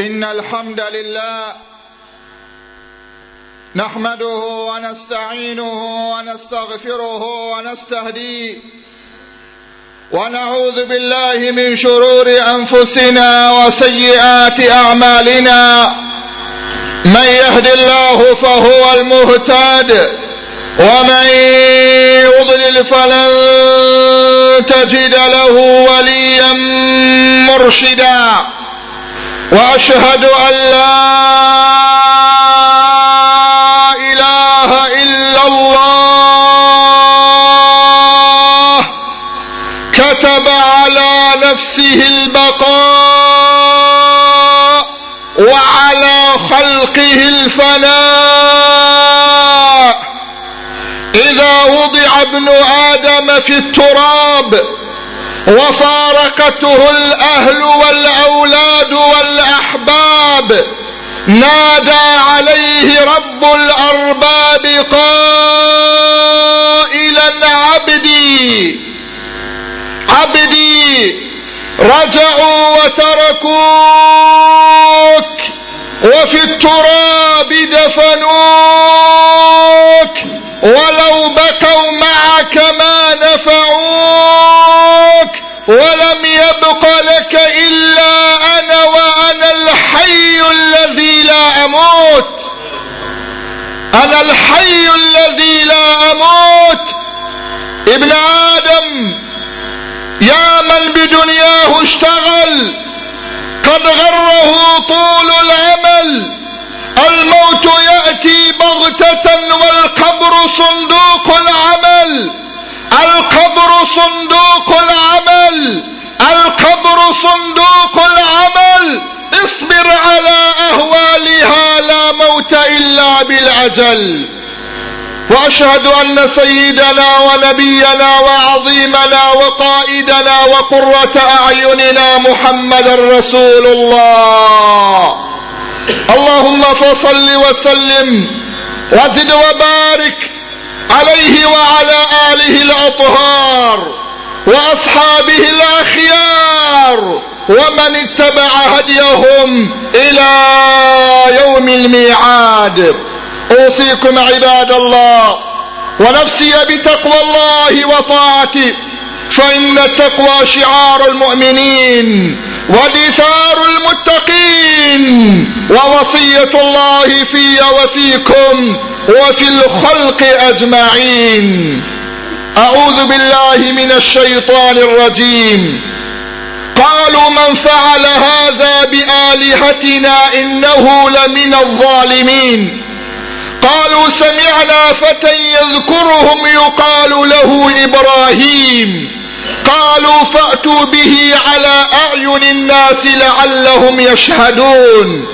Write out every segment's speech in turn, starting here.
إن الحمد لله نحمده ونستعينه ونستغفره ونستهديه ونعوذ بالله من شرور أنفسنا وسيئات أعمالنا. من يهد الله فهو المهتد ومن يضلل فلن تجد له وليا مرشدا. وأشهد أن لا إله إلا الله كتب على نفسه البقاء وعلى خلقه الفناء. إذا وضع ابن آدم في التراب وفارقته الأهل والأولاد والأحباب. نادى عليه رب الأرباب قائلا عبدي عبدي رجعوا وتركوك وفي التراب دفنوك ولو بقوا معك ما نفعوك ولم يبق لك إلا أنا وأنا الحي الذي لا أموت. أنا الحي الذي لا أموت. ابن آدم يا من بدنياه اشتغل قد غره طول العمل. الموت يأتي بغتة والقبر صندوق العمل. القبر صندوق العمل. القبر صندوق العمل. اصبر على أهوالها لا موت إلا بالعجل وأشهد أن سيدنا ونبينا وعظيمنا وقائدنا وقرة أعيننا محمد رسول الله. اللهم فصل وسلم وزد وبارك عليه وعلى آله الأطهار وأصحابه الأخيار ومن اتبع هديهم إلى يوم الميعاد. أوصيكم عباد الله ونفسي بتقوى الله وطاعته فإن التقوى شعار المؤمنين ودثار المتقين ووصية الله في وفيكم وفي الخلق أجمعين. أعوذ بالله من الشيطان الرجيم. قالوا من فعل هذا بآلهتنا إنه لمن الظالمين. قالوا سمعنا فتى يذكرهم يقال له إبراهيم. قالوا فأتوا به على أعين الناس لعلهم يشهدون.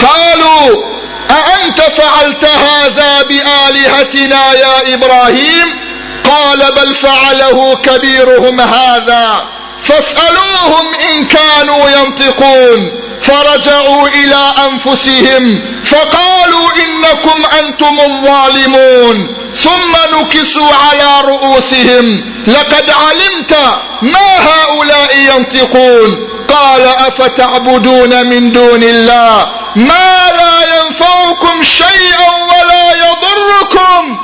قالوا أأنت فعلت هذا بآلهتنا يا إبراهيم؟ قال بل فعله كبيرهم هذا. فاسألوهم إن كانوا ينطقون. فرجعوا إلى أنفسهم. فقالوا إنكم أنتم الظالمون. ثم نكسوا على رؤوسهم. لقد علمت ما هؤلاء ينطقون. قال أفتعبدون من دون الله؟ ما لا ينفعكم شيئا ولا يضركم.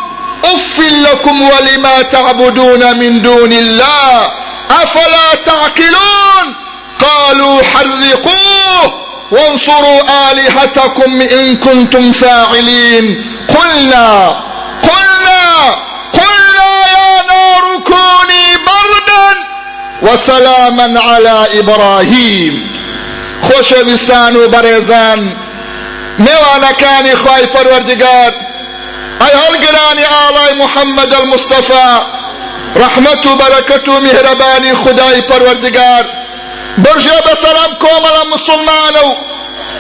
اف لكم ولما تعبدون من دون الله. أفلا تعقلون؟ قالوا حرقوه. وانصروا آلهتكم إن كنتم فاعلين. قلنا قلنا قلنا يا نار كوني بردا. وسلاما على إبراهيم. خۆشەویستان و بەڕێزان. نێوانەکانی خی پەروەردگار ئەی هەڵگرانی ئاڵای محەممەد المستەفا ڕەحمەت و بەرەکەت و میهرەبانی خدای پەروەردگار. برژێ بەسەرم کۆمەڵە مسلمانە و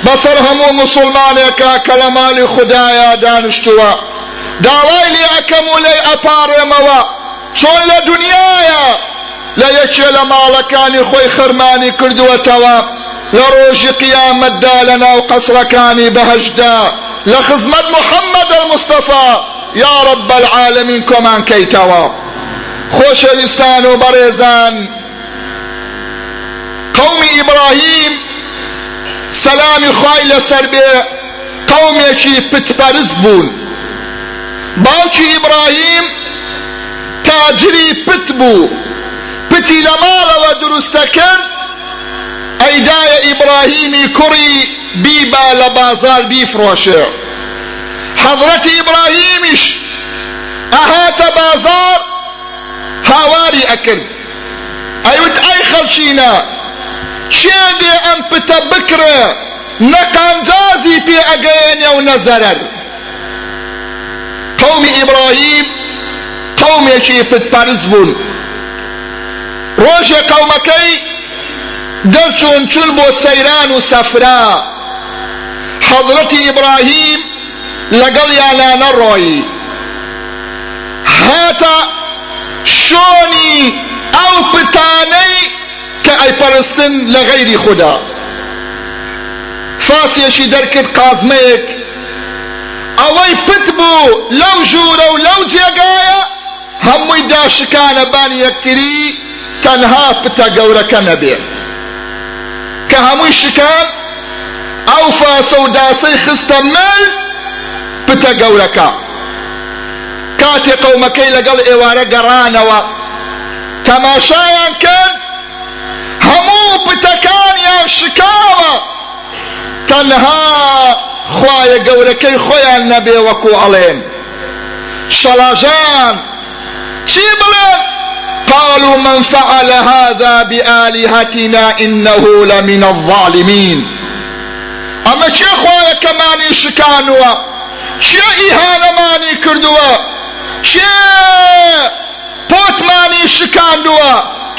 بەسەر هەموو مسلمانێکە کە لە ماڵی خدایە دانیشتووە. داوای لێ ئەەکەم و لێ ئەپارێمەوە چۆن لە دنیاە؟ لە یەکێ لە ماڵەکانی خۆی خەرمانی کردووەتەوە. قیامەتدا لە ناو قەسرەکانی بەهشدا لە خزمەت محەممەد المستەفا یا رب العالمین کۆمان کەیتەوە خۆشەویستان و بەڕێزان قومی ئیبراهیم سلام سلامی خوای لەسەر بێ قەومێکی پتپەرست بوون باوکی ئیبراهیم تاجری پت بوو پتی لە ماڵەوە دروستە کرد ئەیدایە ئیبراهیمی کوڕی بیبا لە بازار بیفرۆشێ حەضرەتی ئیبراهیمیش ئەهاتە بازار هاواری ئەکرد ئەیوت ئەی خەڵچینە چێ دێ ئەم پتە بکرێ نەقانجازی پێ ئەگەیەنێ و نەزەرەر قومی ئیبراهیم قومێکی پتپەرست بوون ڕۆژێ قەومەکەی دەرچوون چون بۆ سەیران و سەفرا. حەضرەتی ئیبراهیم لەگەڵ یانانە ڕۆی. هاتە شۆنی ئەو پتانەی کە ئەیپەرستن لە غەیری خوددا. فاسیەشی دەرکرد قازمەیەک. ئەوەی پت بوو لەو ژوورە و لەو جێگایە هەمووی داشکانە بانی یەکتری تەنها پتە گەورەکە نەبێ. کە هەمووی شکان ئەو فاسە و داسەی خستە مل پتە گەورەکە کاتێ قەومەکەی لەگەڵ ئێوارە گەڕانەوە تەماشایان کرد هەموو پتەکانیان شکاوە تەنها خوایە گەورەکەی خۆیان نەبێ وەکو ئەڵێن شەڵاژان چی بڵێن قالوا من فعل هذا بآلهتنا إنه لمن الظالمين. أما چه خواهي كماني شكانوا چه إهانماني كردوا چه پۆتمانی شکاندووە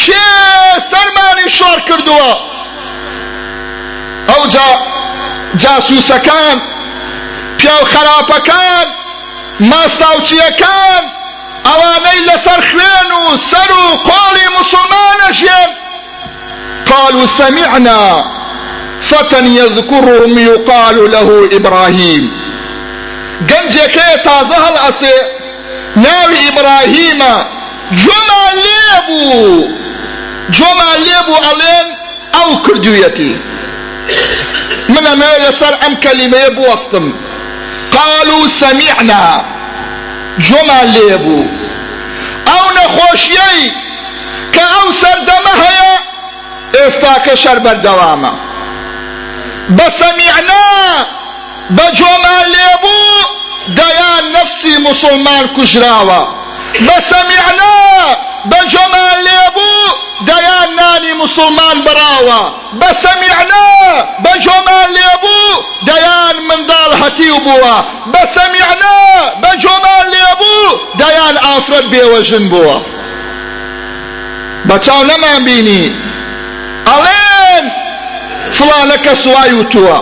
کێ سەرمانی شۆڕ کردووە ئەو جا جاسووسەکان پیاو خراپەکان ماستاوچیەکان ئەوانەی لەسەر سەر و قۆڵی مسلمانەژێن قالوا سمعنا. فتى يذكرهم يقال له إبراهيم. گەنجێکەیە تازە هەڵئەسێ ناوی ئیبراهیمە جۆمان لێبوو جۆمان لێبوو ئەڵێن ئەو کردوویەتی من ئەمە لەسەر ئەم کەلیمەیە بوەستم قالوا سمعنا. جۆمان لێبوو ئەو نەخۆشیەی کە ئەو سەردەمە هەیە ئێستا کە شەر بەردەوامە. بە سەمیعنا بە جۆمان لێبوو دەیان نەفسی مسلمان کوژراوە. بە سەمیعنا بە جۆمان لێبوو دەیان مسلمان بڕاوە بە سەمیعنا بە جۆمان لێبوو دەیان منداڵ هەتیو بووە بە سەمیعنا بە جۆمان لێبوو دەیان ئافرەت بێوەژن بووە بە چاو نەمان بینی. ئەڵێن فڵانە کە سوای وتووە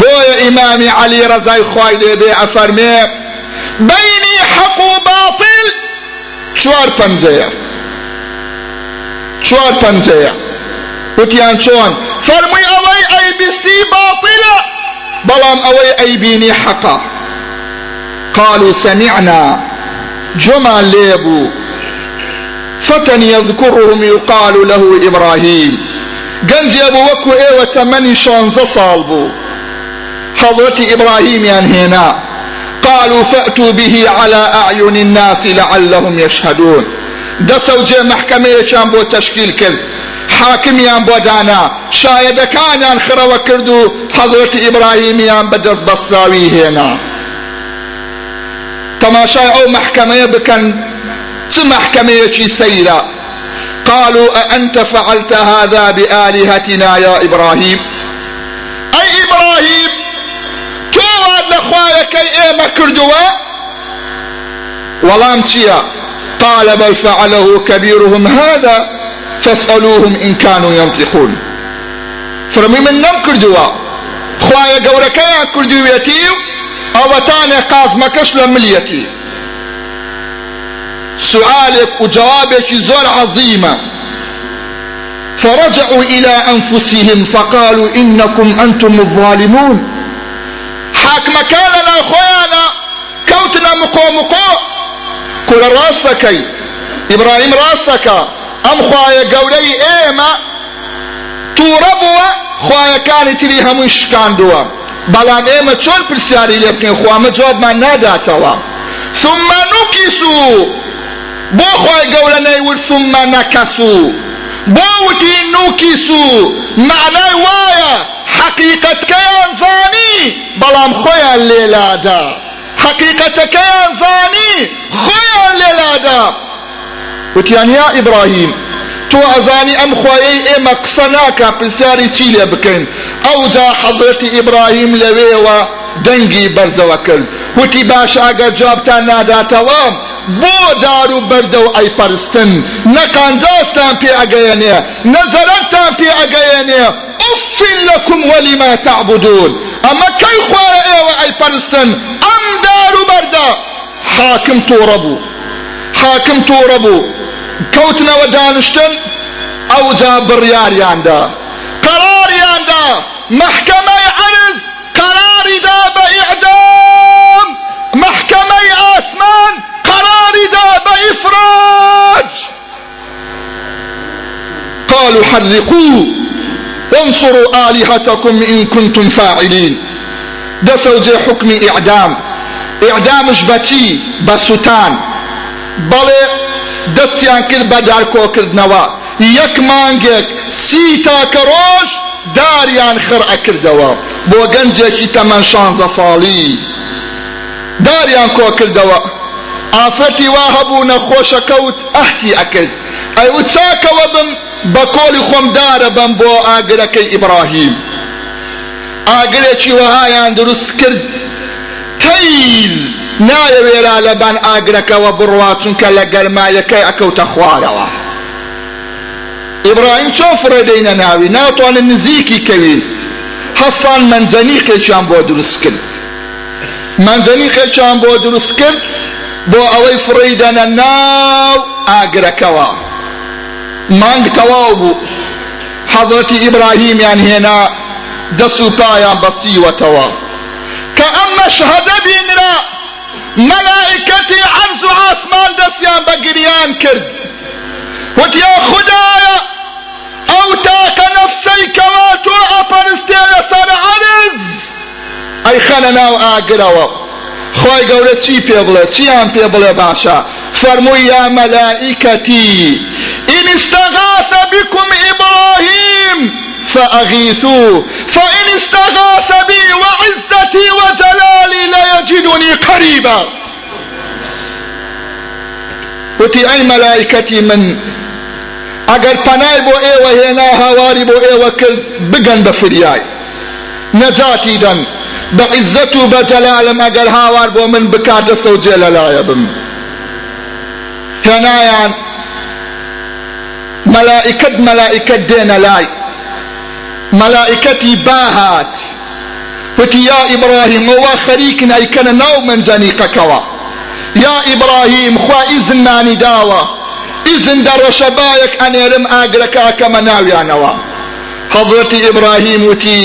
بۆیە ئیمامی عەلی ڕەزای خوای لێبێ ئەفەرمێ بینی حەق و باطل چوار پەنجەیە چوار پەنجەیە وتیان چۆن فەرمووی ئەوەی ئەیبیستی باطلە بەڵام ئەوەی ئەیبینی حەقا قالوا سمعنا. جمع ليبو. فتى يذكرهم يقال له إبراهيم. بوو وەکو ئێوە تەمەنی شانزە ساڵ بوو حضرة إبراهيم ينهينا قالوا فأتوا به على أعين الناس لعلهم يشهدون. دەسە جێ محکەمەیەکیان بۆ تەشکیل کرد حاکمیان بۆ دانا شایەدەکانیان خرەوە کرد و حەزرەتی ئیبراهیمیان بەدەست بەستراوی هێنا. تەماشای ئەو محکەمەیە بکەن چ محکەمەیەکی قالوا أأنت فعلت هذا بآلهتنا يا إبراهيم؟ أي إبراهيم تواد لخوايك إيما كردوا ولام تيا قال بل فعله كبيرهم هذا. فاسألوهم إن كانوا ينطقون. فرمي من نم كردوا. خوايا قوركيا كردويتي أوتاني قازمكش لمليتي. سؤالك وجوابك زور عظيمة. فرجعوا إلى أنفسهم فقالوا إنكم أنتم الظالمون. حاكم كالنا أخوانا كوتنا مقو مقو كل راستكي إبراهيم راستك أم خوايا قولي إيما توربوا خوایەکانی تری هەمووی شکاندووە بەڵام ئێمە چۆن پرسیاری لێ بکەین؟ خوامە جوابمان ناداتەوە. ثم نوکیسو بۆ خۆی گەورە نەیور ثم نەکەسو بۆ وتی نوکیسو معنای وایە حەقیقەتکەیان زانی بەڵام خۆیان لێلادا حەقیقەتەکەیان زانی خۆیان لێلادا وتیان یا ئیبراهیم تۆ ئەزانی ئەم خوایەی ئێمە قسە ناکە پرسیاری چی لێ بکەین ئەو جا حەزرەتی ئیبراهیم لەوێوە دەنگی بەرزەوە کرد وتی باش ئەگەر جوابتان ناداتەوە بۆ دار و بەردە و ئەیپەرستن نە قانجاستان پێ ئەگەیەنێ نەزەرەتتان پێ ئەگەیەنێ ئوفین لەکم وەلیما تعبدون ئەمە کەی خوارە ئێوە ئەیپەرستن ئەم دار و بەردە حاکم تۆڕە بوو کەوتنەوە دانشتن ئەو جا بڕیاریاندا قەراریاندا محکەمەی عرز قەراری دا بە ئیعدام محکەمەی ئاسمان قەراری دا بە قالوا حرقوه وانصروا آلهتكم إن كنتم فاعلين. دسو جي حكم إعدام. إعدامش بچي بسوتان. بەڵێ دەستیان کرد بە دارکۆکردنەوە. یەک مانگێک سی تاکە ڕۆژ داریان خڕع کردەوە. بۆ گەنجێکی تەمەەن شانزە ساڵی. داریان کۆ کردەوە. ئافرەتی وا هەبوو نەخۆشەکەوت ئەحتی ئەکرد. ئەیوت چاکەوە بم بە کۆلی خۆم دارە بم بۆ ئاگرەکەی ئیبراهیم. ئاگرێکی وەهایان دروست کرد. تەیل نایەوێرا لەبان ئاگرەکەەوە بڕوا چونکە لە گەرمایەکەی ئەکەوتە خوارەوە. ئیبراهیم چۆن فڕێدەینە ناوی؟ ناتوانن نزیکی کەوین هەستان منجەنیقێکیان بۆ دروست کرد. منجەنیقێکیان بۆ دروست کرد بۆ ئەوەی فڕیدەنە ناو ئاگرەکەەوە. مانگ تەواو بوو. حەزەتی ئیبراهیمیان هێنا دەست و پایان بەستیوەتەوە. کە ئەم مەشهەدە بینرا مەلائکەتی عەرز و ئاسمان دەستیان بە گریان کرد وتیا خدایە ئەو تاکە نەفسەی کەوا تۆ ئەپەرستێ لەسەر عەرز ئەی ناو ئاگرەوە خۆی گەورە چی پێ بڵێ چیان پێ بڵێ باشە فەرمووی یا ئین استەغاث بكم إبراهيم فأغيثوه فإن استغاث بي وعزتي وجلالي ليجدني قريبا. وتي أي ملائكتي من؟ ئەگەر پەنای بۆ ئێوە هێنا هاواری بۆ ئێوە کرد بگەن نەجاتی دەن بە عیزەت و بە جەلالم ئەگەر هاوار بۆ من بکاتە سەوجێ لەلایە بم. هێنایان مەلائکەت مەلائکەت دێنە لای. مەلائکەتی باهات. وتی یا ئیبراهیم ئەوە خەریکن ئەیکەنە ناو منجەنیقەکەوە یا ئیبراهیم خوا ئیزنمانی داوە. ئیزن دەڕۆشە بایەک ئەنێرم ئاگرەکە ئەکەمە ناویانەوە. حەضرەتی ئیبراهیم وتی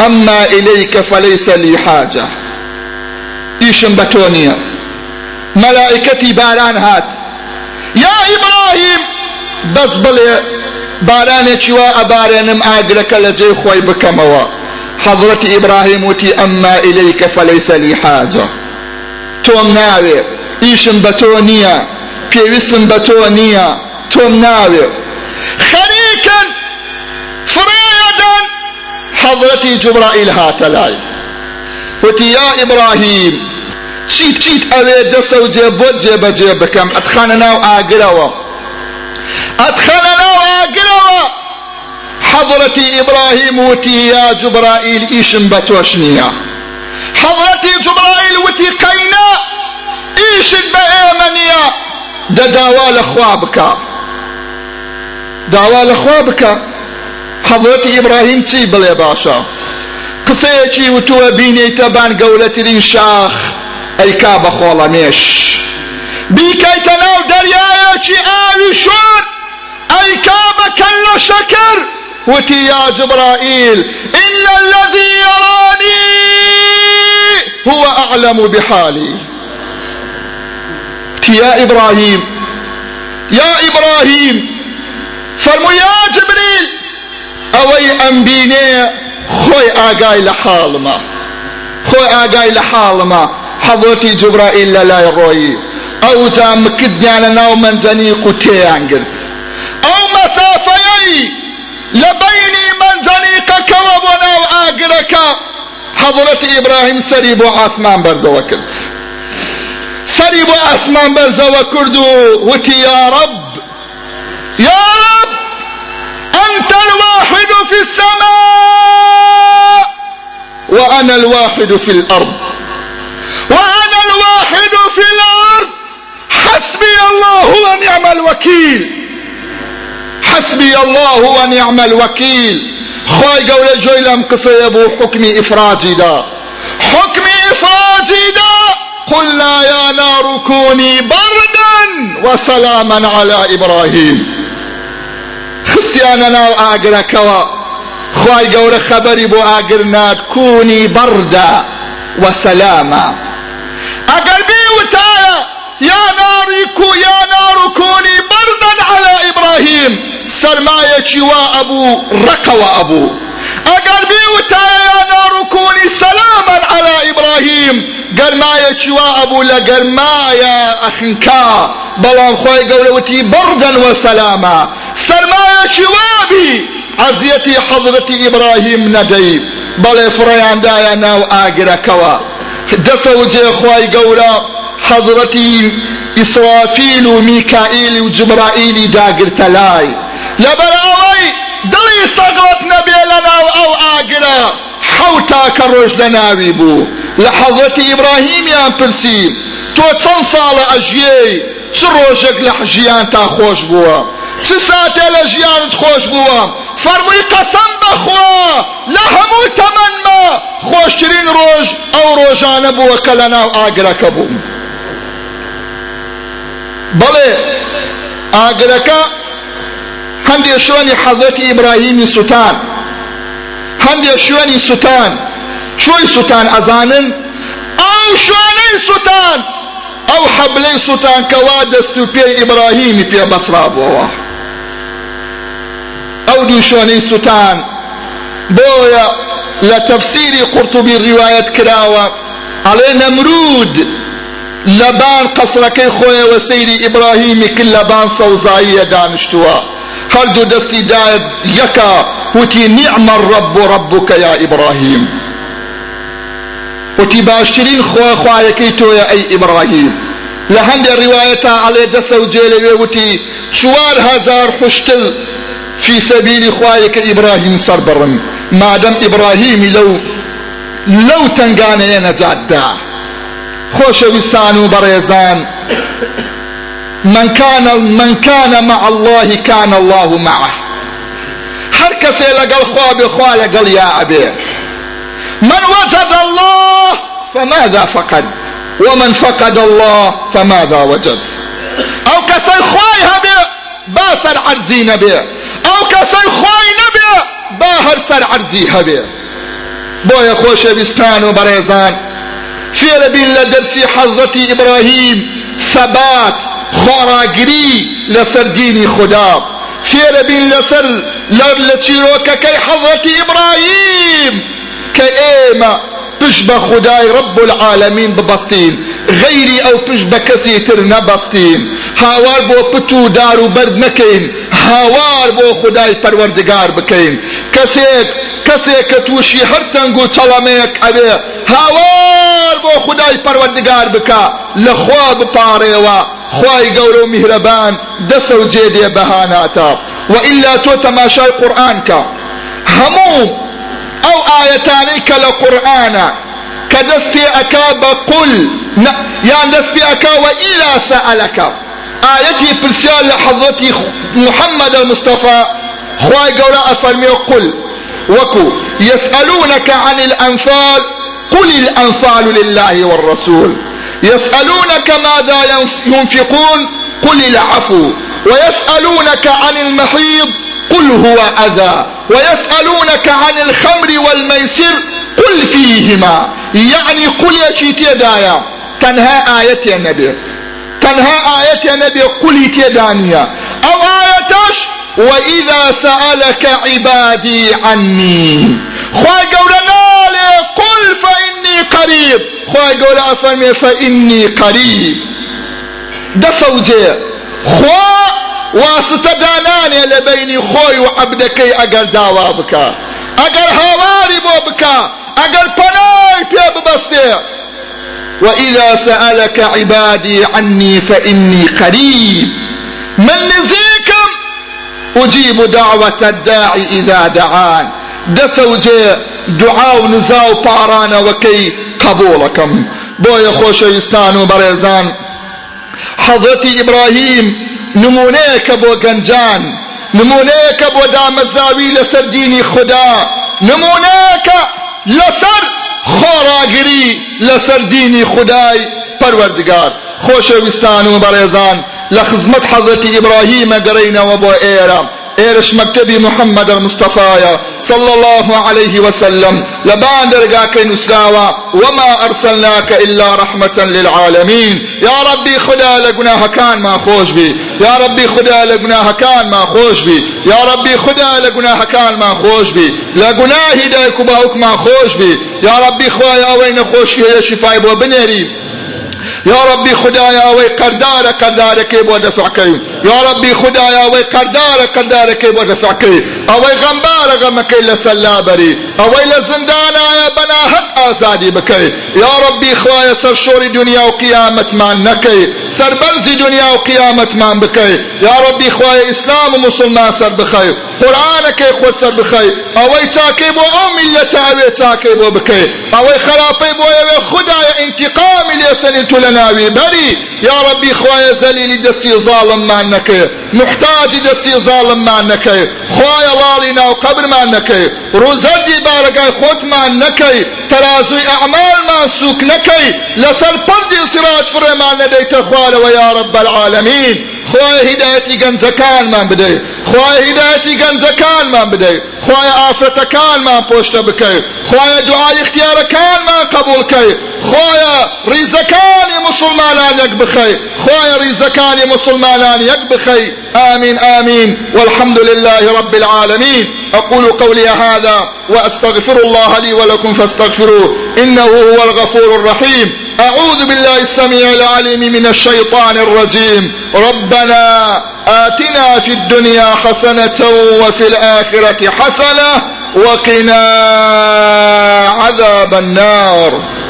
ئەمما ئیلەیکە فەلەیسە لی حاجە. ئیشم بە تۆ نییە. مەلائکەتی باران هات. یا ئیبراهیم بەس بڵێ بارانێکی وا ئەبارێنم ئاگرەکە لە جێ خۆی بکەمەوە. حەضرەتی ئیبراهیم وتی ئەمما ئیلەیکە فەلەیسە لی حاجە تۆم ناوێ ئیشم بە تۆ نییە پێویستم بە تۆ نییە تۆم ناوێ خەریکن فڕێدەن حەضرەتی جوبرائیل هاتە لای وتی یا ئیبراهیم چیت چیت ئەوێ دەسە و جێ بۆ جێبەجێ بکەم حەضرەتی ئیبراهیم وتی یا جوبرائیل ئیشم بە تۆش نییە حەضرەتی جوبرائیل وتی قەینا ئیشت بە ئێمە نییە دە داوا لە خوا بکە داوا لە خوا بکە حەضرەتی ئیبراهیم چی بڵێ باشە قسەیەکی وتووە بینیتە بان گەورەترین شاخ. ئەیکا بە خۆڵەمێش بیکەیتە ناو دەریایەکی ئاوی شۆر ئەیکا بە کەل شەکر وتی یا جبرائیل إن الذي يراني هو أعلم بحالي. يا إبراهيم يا إبراهيم فرمو يا جبريل أوي أنبيني خۆی ئاگای لە حاڵمە خۆی ئاگای لە حاڵمە حەڵەتی جوبرائیل لە لای ڕۆیی ئەو جا مکردیانە ناو منجەنیق و تێیان گرت ئەو مەسافەیەی لە بەینی منجەنیقەکەوە بۆ ناو ئاگرەکە حەضرەتی ئیبراهیم سەری بۆ ئاسمان بەرزەوە کرد سەری بۆ ئاسمان بەرزەوە کرد و وتی یا رب يا رب أنت الواحد في السماء وأنا الواحد في الأرض. وأنا الواحد في الأرض. حسبي الله ونعم الوكيل. حسبي الله ونعم الوكيل. خواي قول جويلم قصي ابو حكمي افراجي دا. حكمي افراجي دا. قلنا يا نار كوني بردا وسلاما على إبراهيم. خستیانە ناو ئاگرەکەوە. خی گەورە خەبەری بۆ ئاگر نات کونی بەردا وەسەلامە ئەگەر بیوتایە یا ناری کو یا نار کونی بەردەن على ئیبراهیم سەرمایەکی وا ئەبوو ڕقەوە ئەبوو ئەگەر بیوتایە یا نار کونی سەلامەن على ئیبراهیم گەرمایەکی وا ئەبوو لە گەرمایە ئەخنکا بەڵام خۆی گەورەوتی بەردەن وەسەلامە سەرمایەکی وابی عەزیەتی حەزرەتی ئیبراهیم نەدەی. بەڵێ فڕەیاندایە ناو ئاگرەکەوە. دەسە و جێخوای گەورە حەزرەتی ئیسرافیل و میکائیل و جبرائیلی داگرتە لای لەبەراوەی دڵی سەگڵت نەبێ لە ناو ئەو ئاگرە حەوتا کە ڕۆژ لە ناوی بوو. لە حەزرەتی ئیبراهیمیان پرسی تۆ چەند ساڵە ئەژیەی؟ چ ڕۆژێک لە ژیان تا خۆش بووە؟ چ ساتێ لە ژیانت خۆش بووە؟ فەرمووی قەسەم بەخوا لە هەموو تەمەنمە خۆشترین ڕۆژ ئەو ڕۆژانە بووە کە لە ناو ئاگرەکە بووم بەڵێ ئاگرەکە هەندێک شوێنی حەزەتی ئیبراهیمی سوتان هەندێک شوێنی سوتان چۆی سوتان ئەزانن ئەو شوێنەی سوتان ئەو حەبلەی سوتان کەوا دەست و پێی ئیبراهیمی پێ بەسرا بووەوە ئەو دوو شوێنەی سوتان بۆیە لە تەفسیری قورتوبی ڕیوایەت کراوە ئەڵێ نەمرود لەبان قەسرەکەی خۆیەوە سەیری ئیبراهیمی کرد هەردوو دەستی دایت یەکە وتی نیعمە الرب ربك یا ئیبراهیم وتی باشترین خوا خوایەکەی تۆیە ئەی ئیبراهیم لە هەندێک ڕیوایەتە ئەڵێ دەسە و جێ لەوێ وتی چوار هەزار خوشتل في سبيل خوايك إبراهيم سربرن. ما دام إبراهيم لو لو تنقاني نجات دا خوش وستان بريزان. من كان من كان مع الله كان الله معه. هر لقل خواب خوا لقل يا أبي من وجد الله فماذا فقد؟ ومن فقد الله فماذا وجد؟ أو كسي خواي هبي باسر عرزي نبي ئەو کەسەی خۆی نەبێ با هەر سەر عەرزی هەبێ بۆیە خۆشەویستان و بەڕێزان فێرە بین لە ئیبراهیم ثەبات خۆڕاگری لەسەر دینی خوددا فێرە بین لەسەر لە چیرۆکەکەی حەزەتی ئیبراهیم کە ئێمە پشت بە خدای رب العالمین ببەستین. غەیری ئەو پشت بە کەسی تر نەبەستین. هاوار بۆ پت و دار و هاوار بۆ خدای پەروەردگار بکەین. کەسێک کەسێک کە تووشی هەر تەنگ و هاوار بۆ خدای پەروەردگار بکە. لە خوا بپارێەوە خوای گەورە و میهرەبان دەسە و جێدێ بەهاناتە وئیلا تۆ تەماشای کە هەموو ئەو ئاەتانەی کە لە قورئانە کە دەست پێ ئەکا بە قول یان دەست پێ ئەکا وئیلا سەئەلەکە آيتي برسال لحظتي محمد المصطفى خواي قولا أفرمي قل. وكو يسألونك عن الأنفال قل الأنفال لله والرسول. يسألونك ماذا ينفقون؟ قل العفو. ويسألونك عن المحيض؟ قل هو أذى. ويسألونك عن الخمر والميسر؟ قل فيهما. يعني قل يا دايا. تنهى آية يا نبي. تنها آية نبي. قولي تيدانيا أو آيتش وإذا سألك عبادي عني. خواهي قول گەورە ئەفەرمێ فەئینی قەریب دەسەوجێ خوا واسطە دانانێ لە بینی خۆی و عەبدەکەی ئەگەر داوا بکە ئەگەر هاواری بۆ بکە ئەگەر پەنای پێ ببەستێ. وإذا سألك عبادي عني فإني قريب. من نزيكم أجيب دعوة الداعي إذا دعان. دەسەوجێ دوعا و نزا و پارانەوەکەی قبولەکەم. بۆیە خۆشەویستان و بەڕێزان. حەزەتی ئیبراهیم نمونەیەکە بۆ گەنجان نمونەیەکە بۆ دامەزراوی لەسەر دینی خوددا نمونەیەکە لەسەر خۆڕاگری لەسەر دینی خدای پەروەردگار. خۆشەویستان و بەڕێزان. لە خزمەت حەزەتی ئیبراهیمە گەڕینەوە بۆ ئێرە. إيرش مكتبي محمد المصطفى صلى الله عليه وسلم. لبان درقاك نسلاوا وما أرسلناك إلا رحمة للعالمين. يا ربي خدا لقناها كان ما خوش بي. يا ربي خدا لقناها كان ما خوش بي. يا ربي خدا لقناها كان ما خوش بي. لقناه هدايك باوك ما خوش بي. يا ربي خوايا وين خوش يا شفاي بو بنيري یا ربی خدایا وی قردار قردارکی بۆ دەفعکەی یا ربی خدایا وی قردار قردارکی بۆ دەفعکەی ئەوەی غەمبارە غەمەکەی لەسەر لابەری ئەوەی لە زندانایە بەناهەق ئازادی بکەی یا ربی خوایە سەر شۆری دنیا و قیامەتمان نەکەی سەربەرزی دنیا و قیامەتمان بکەی یا ربی خوایە ئیسلام و مسلمان سەر بخەی قورآنەکەی خۆت سەر بخەی ئەوەی چاکەی بۆ ئەو میلەتە ئەوێ چاکەی بۆ بکەی ئەوەی خراپەی بۆ ئەوێ خدایە انتقامی لێسەنی تو لە ناوی بەری یا ربی خوایە زەلیلی دەستی زاڵممان نەکەی محتاجی دەستی خوایە لاڵی ناو قەبرمان نەکەی. ڕووزەردی بارەگای خۆتمان نەکەی. تەرازوی ئەعمالمان سوک نەکەی. لەسەر پەردی سراج فڕێمان نەدەیتە خوارەوە یا رب العالمین. خوای هیدایەتی گەنجەکانمان بدەیت. خوای هیدایەتی گەنجەکانمان بدەیت. خوای ئافرەتەکانمان پۆشتە بکەیت. خوای دوعای اختیارەکانمان قبولکەی خوایە ڕیزەکانی مسلمانان یەک بخەی خوایە ڕیزەکانی مسلمانان یەک بخەی آمين آمين. والحمد لله رب العالمين. أقول قولي هذا وأستغفر الله لي ولكم فاستغفروه. إنه هو الغفور الرحيم. أعوذ بالله السميع العليم من الشيطان الرجيم. ربنا آتنا في الدنيا حسنة وفي الآخرة حسنة وقنا عذاب النار.